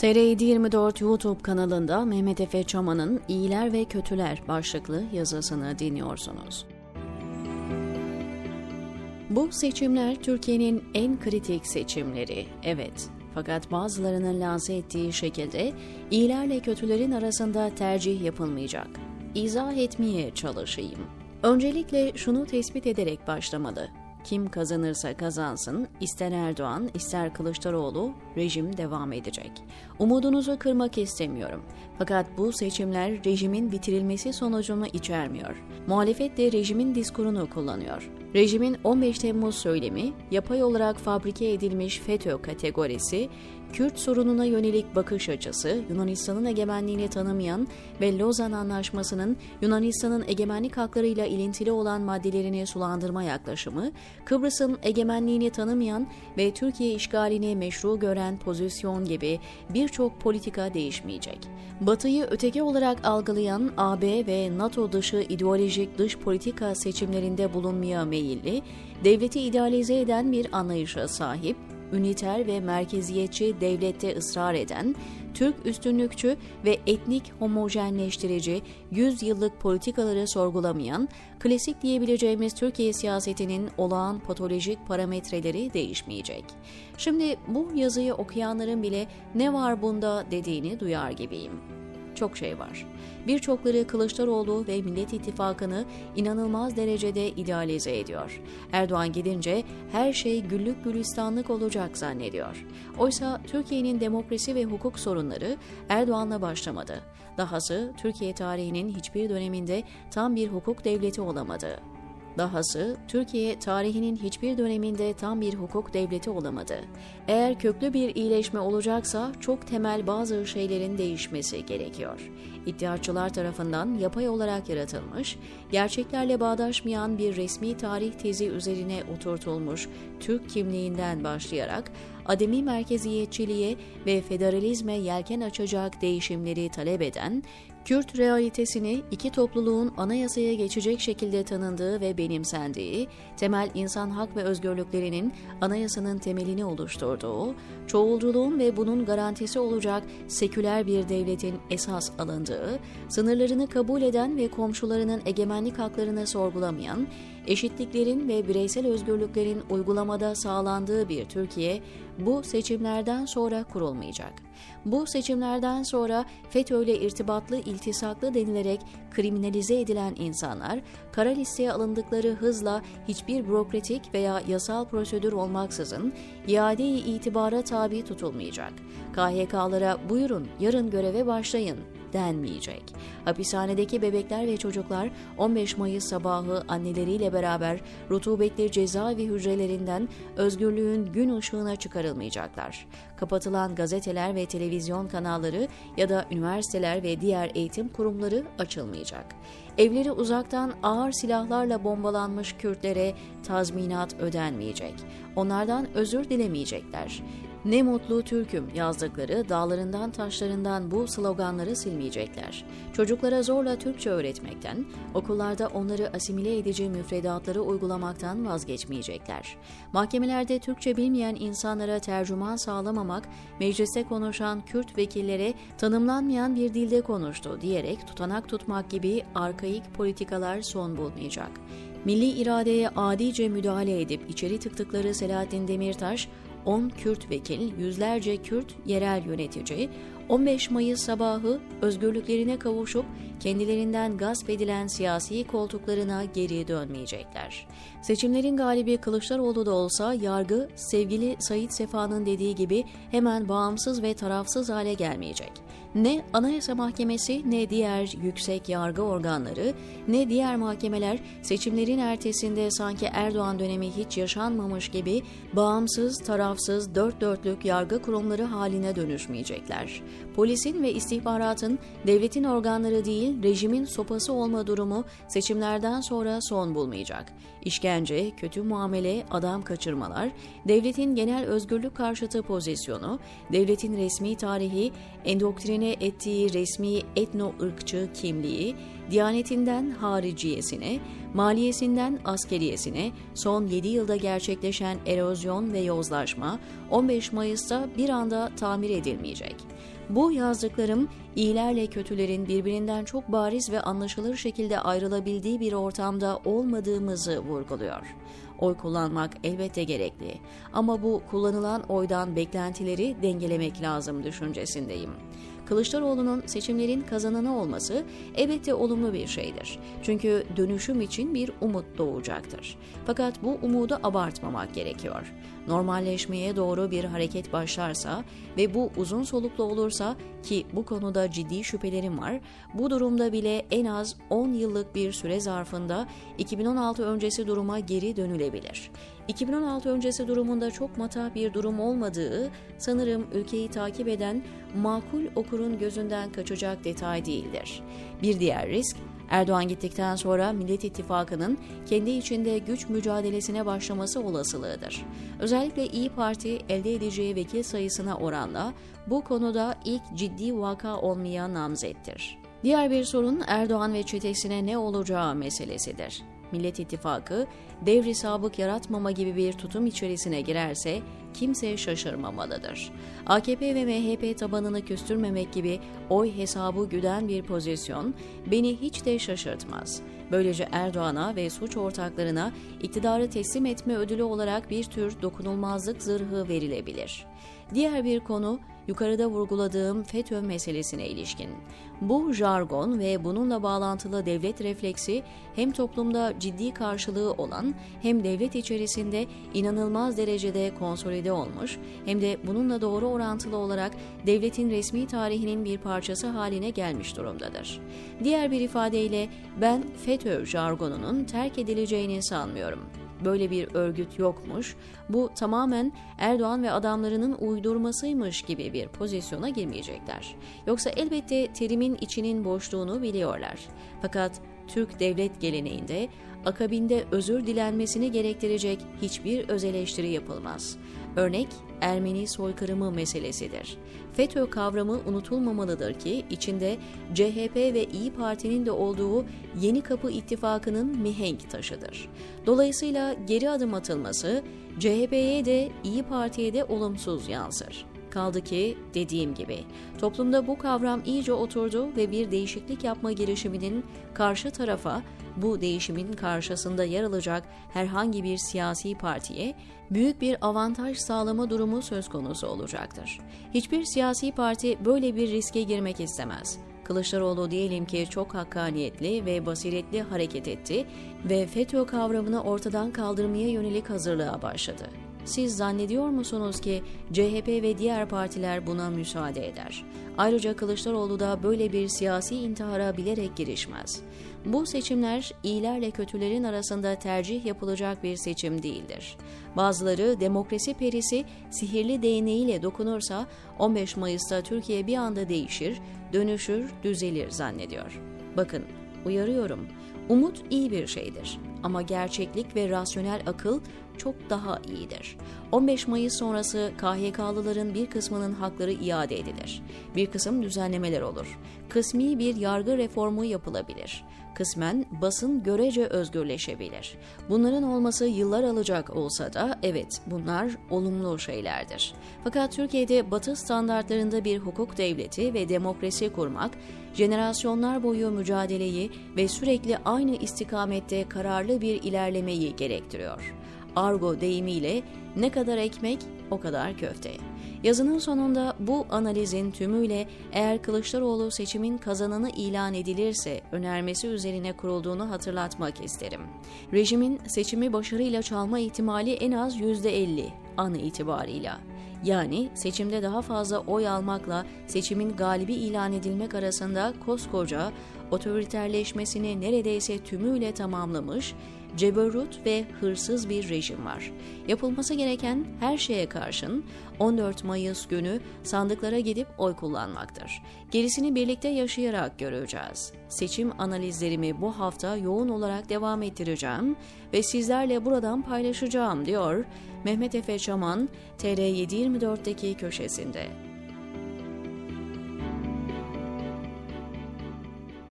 TR724 YouTube kanalında Mehmet Efe Çaman'ın İyiler ve Kötüler başlıklı yazısını dinliyorsunuz. Bu seçimler Türkiye'nin en kritik seçimleri. Evet, fakat bazılarının lanse ettiği şekilde iyilerle kötülerin arasında tercih yapılmayacak. İzah etmeye çalışayım. Öncelikle şunu tespit ederek başlamalı. Kim kazanırsa kazansın, ister Erdoğan, ister Kılıçdaroğlu rejim devam edecek. Umudunuzu kırmak istemiyorum. Fakat bu seçimler rejimin bitirilmesi sonucunu içermiyor. Muhalefet de rejimin diskurunu kullanıyor. Rejimin 15 Temmuz söylemi, yapay olarak fabrike edilmiş FETÖ kategorisi, Kürt sorununa yönelik bakış açısı, Yunanistan'ın egemenliğini tanımayan ve Lozan Anlaşması'nın Yunanistan'ın egemenlik haklarıyla ilintili olan maddelerini sulandırma yaklaşımı, Kıbrıs'ın egemenliğini tanımayan ve Türkiye işgalini meşru gören pozisyon gibi birçok politika değişmeyecek. Batı'yı öteki olarak algılayan AB ve NATO dışı ideolojik dış politika seçimlerinde bulunmaya meyilli, devleti idealize eden bir anlayışa sahip, üniter ve merkeziyetçi devlette ısrar eden, Türk üstünlükçü ve etnik homojenleştirici 100 yıllık politikaları sorgulamayan, klasik diyebileceğimiz Türkiye siyasetinin olağan patolojik parametreleri değişmeyecek. Şimdi bu yazıyı okuyanların bile ne var bunda dediğini duyar gibiyim çok şey var. Birçokları Kılıçdaroğlu ve Millet İttifakı'nı inanılmaz derecede idealize ediyor. Erdoğan gidince her şey güllük gülistanlık olacak zannediyor. Oysa Türkiye'nin demokrasi ve hukuk sorunları Erdoğan'la başlamadı. Dahası Türkiye tarihinin hiçbir döneminde tam bir hukuk devleti olamadı. Dahası Türkiye tarihinin hiçbir döneminde tam bir hukuk devleti olamadı. Eğer köklü bir iyileşme olacaksa çok temel bazı şeylerin değişmesi gerekiyor. İddiaçılar tarafından yapay olarak yaratılmış, gerçeklerle bağdaşmayan bir resmi tarih tezi üzerine oturtulmuş Türk kimliğinden başlayarak ademi merkeziyetçiliğe ve federalizme yelken açacak değişimleri talep eden, Kürt realitesini iki topluluğun anayasaya geçecek şekilde tanındığı ve benimsendiği, temel insan hak ve özgürlüklerinin anayasanın temelini oluşturduğu, çoğulculuğun ve bunun garantisi olacak seküler bir devletin esas alındığı, sınırlarını kabul eden ve komşularının egemenlik haklarını sorgulamayan, eşitliklerin ve bireysel özgürlüklerin uygulamada sağlandığı bir Türkiye bu seçimlerden sonra kurulmayacak. Bu seçimlerden sonra FETÖ ile irtibatlı iltisaklı denilerek kriminalize edilen insanlar kara listeye alındıkları hızla hiçbir bürokratik veya yasal prosedür olmaksızın iade-i itibara tabi tutulmayacak. KHK'lara buyurun yarın göreve başlayın denmeyecek. Hapishanedeki bebekler ve çocuklar 15 Mayıs sabahı anneleriyle beraber rutubetli cezaevi hücrelerinden özgürlüğün gün ışığına çıkarılmayacaklar. Kapatılan gazeteler ve televizyon kanalları ya da üniversiteler ve diğer eğitim kurumları açılmayacak. Evleri uzaktan ağır silahlarla bombalanmış Kürtlere tazminat ödenmeyecek. Onlardan özür dilemeyecekler. Ne mutlu Türk'üm yazdıkları dağlarından taşlarından bu sloganları silmeyecekler. Çocuklara zorla Türkçe öğretmekten, okullarda onları asimile edici müfredatları uygulamaktan vazgeçmeyecekler. Mahkemelerde Türkçe bilmeyen insanlara tercüman sağlamamak, mecliste konuşan Kürt vekillere tanımlanmayan bir dilde konuştu diyerek tutanak tutmak gibi arkaik politikalar son bulmayacak. Milli iradeye adice müdahale edip içeri tıktıkları Selahattin Demirtaş, 10 Kürt vekil, yüzlerce Kürt yerel yönetici 15 Mayıs sabahı özgürlüklerine kavuşup kendilerinden gasp edilen siyasi koltuklarına geri dönmeyecekler. Seçimlerin galibi Kılıçdaroğlu da olsa yargı sevgili Sayit Sefa'nın dediği gibi hemen bağımsız ve tarafsız hale gelmeyecek. Ne Anayasa Mahkemesi ne diğer yüksek yargı organları ne diğer mahkemeler seçimlerin ertesinde sanki Erdoğan dönemi hiç yaşanmamış gibi bağımsız, tarafsız, dört dörtlük yargı kurumları haline dönüşmeyecekler. Polisin ve istihbaratın devletin organları değil rejimin sopası olma durumu seçimlerden sonra son bulmayacak. İşkence, kötü muamele, adam kaçırmalar, devletin genel özgürlük karşıtı pozisyonu, devletin resmi tarihi, endoktrine ettiği resmi etno-ırkçı kimliği, diyanetinden hariciyesine, maliyesinden askeriyesine, son 7 yılda gerçekleşen erozyon ve yozlaşma 15 Mayıs'ta bir anda tamir edilmeyecek. Bu yazdıklarım iyilerle kötülerin birbirinden çok bariz ve anlaşılır şekilde ayrılabildiği bir ortamda olmadığımızı vurguluyor. Oy kullanmak elbette gerekli ama bu kullanılan oydan beklentileri dengelemek lazım düşüncesindeyim. Kılıçdaroğlu'nun seçimlerin kazananı olması elbette olumlu bir şeydir. Çünkü dönüşüm için bir umut doğacaktır. Fakat bu umudu abartmamak gerekiyor. Normalleşmeye doğru bir hareket başlarsa ve bu uzun soluklu olursa ki bu konuda ciddi şüphelerim var, bu durumda bile en az 10 yıllık bir süre zarfında 2016 öncesi duruma geri dönülebilir. 2016 öncesi durumunda çok matah bir durum olmadığı sanırım ülkeyi takip eden makul okurun gözünden kaçacak detay değildir. Bir diğer risk Erdoğan gittikten sonra Millet İttifakı'nın kendi içinde güç mücadelesine başlaması olasılığıdır. Özellikle İyi Parti elde edeceği vekil sayısına oranla bu konuda ilk ciddi vaka olmayan namzettir. Diğer bir sorun Erdoğan ve çetesine ne olacağı meselesidir. Millet İttifakı devri sabık yaratmama gibi bir tutum içerisine girerse kimse şaşırmamalıdır. AKP ve MHP tabanını küstürmemek gibi oy hesabı güden bir pozisyon beni hiç de şaşırtmaz. Böylece Erdoğan'a ve suç ortaklarına iktidarı teslim etme ödülü olarak bir tür dokunulmazlık zırhı verilebilir. Diğer bir konu yukarıda vurguladığım FETÖ meselesine ilişkin. Bu jargon ve bununla bağlantılı devlet refleksi hem toplumda ciddi karşılığı olan hem devlet içerisinde inanılmaz derecede konsolide olmuş hem de bununla doğru orantılı olarak devletin resmi tarihinin bir parçası haline gelmiş durumdadır. Diğer bir ifadeyle ben FETÖ jargonunun terk edileceğini sanmıyorum böyle bir örgüt yokmuş, bu tamamen Erdoğan ve adamlarının uydurmasıymış gibi bir pozisyona girmeyecekler. Yoksa elbette terimin içinin boşluğunu biliyorlar. Fakat Türk devlet geleneğinde akabinde özür dilenmesini gerektirecek hiçbir öz eleştiri yapılmaz. Örnek Ermeni soykırımı meselesidir. FETÖ kavramı unutulmamalıdır ki içinde CHP ve İyi Parti'nin de olduğu Yeni Kapı İttifakı'nın mihenk taşıdır. Dolayısıyla geri adım atılması CHP'ye de İyi Parti'ye de olumsuz yansır. Kaldı ki dediğim gibi toplumda bu kavram iyice oturdu ve bir değişiklik yapma girişiminin karşı tarafa bu değişimin karşısında yer alacak herhangi bir siyasi partiye büyük bir avantaj sağlama durumu söz konusu olacaktır. Hiçbir siyasi parti böyle bir riske girmek istemez. Kılıçdaroğlu diyelim ki çok hakkaniyetli ve basiretli hareket etti ve FETÖ kavramını ortadan kaldırmaya yönelik hazırlığa başladı. Siz zannediyor musunuz ki CHP ve diğer partiler buna müsaade eder? Ayrıca Kılıçdaroğlu da böyle bir siyasi intihara bilerek girişmez. Bu seçimler iyilerle kötülerin arasında tercih yapılacak bir seçim değildir. Bazıları demokrasi perisi sihirli değneğiyle dokunursa 15 Mayıs'ta Türkiye bir anda değişir, dönüşür, düzelir zannediyor. Bakın, uyarıyorum. Umut iyi bir şeydir ama gerçeklik ve rasyonel akıl çok daha iyidir. 15 Mayıs sonrası KHK'lıların bir kısmının hakları iade edilir. Bir kısım düzenlemeler olur. Kısmi bir yargı reformu yapılabilir. Kısmen basın görece özgürleşebilir. Bunların olması yıllar alacak olsa da evet bunlar olumlu şeylerdir. Fakat Türkiye'de batı standartlarında bir hukuk devleti ve demokrasi kurmak, jenerasyonlar boyu mücadeleyi ve sürekli aynı istikamette kararlı bir ilerlemeyi gerektiriyor argo deyimiyle ne kadar ekmek o kadar köfte. Yazının sonunda bu analizin tümüyle eğer Kılıçdaroğlu seçimin kazananı ilan edilirse önermesi üzerine kurulduğunu hatırlatmak isterim. Rejimin seçimi başarıyla çalma ihtimali en az %50 an itibarıyla. Yani seçimde daha fazla oy almakla seçimin galibi ilan edilmek arasında koskoca otoriterleşmesini neredeyse tümüyle tamamlamış, ceberut ve hırsız bir rejim var. Yapılması gereken her şeye karşın 14 Mayıs günü sandıklara gidip oy kullanmaktır. Gerisini birlikte yaşayarak göreceğiz. Seçim analizlerimi bu hafta yoğun olarak devam ettireceğim ve sizlerle buradan paylaşacağım diyor Mehmet Efe Çaman TR724'deki köşesinde.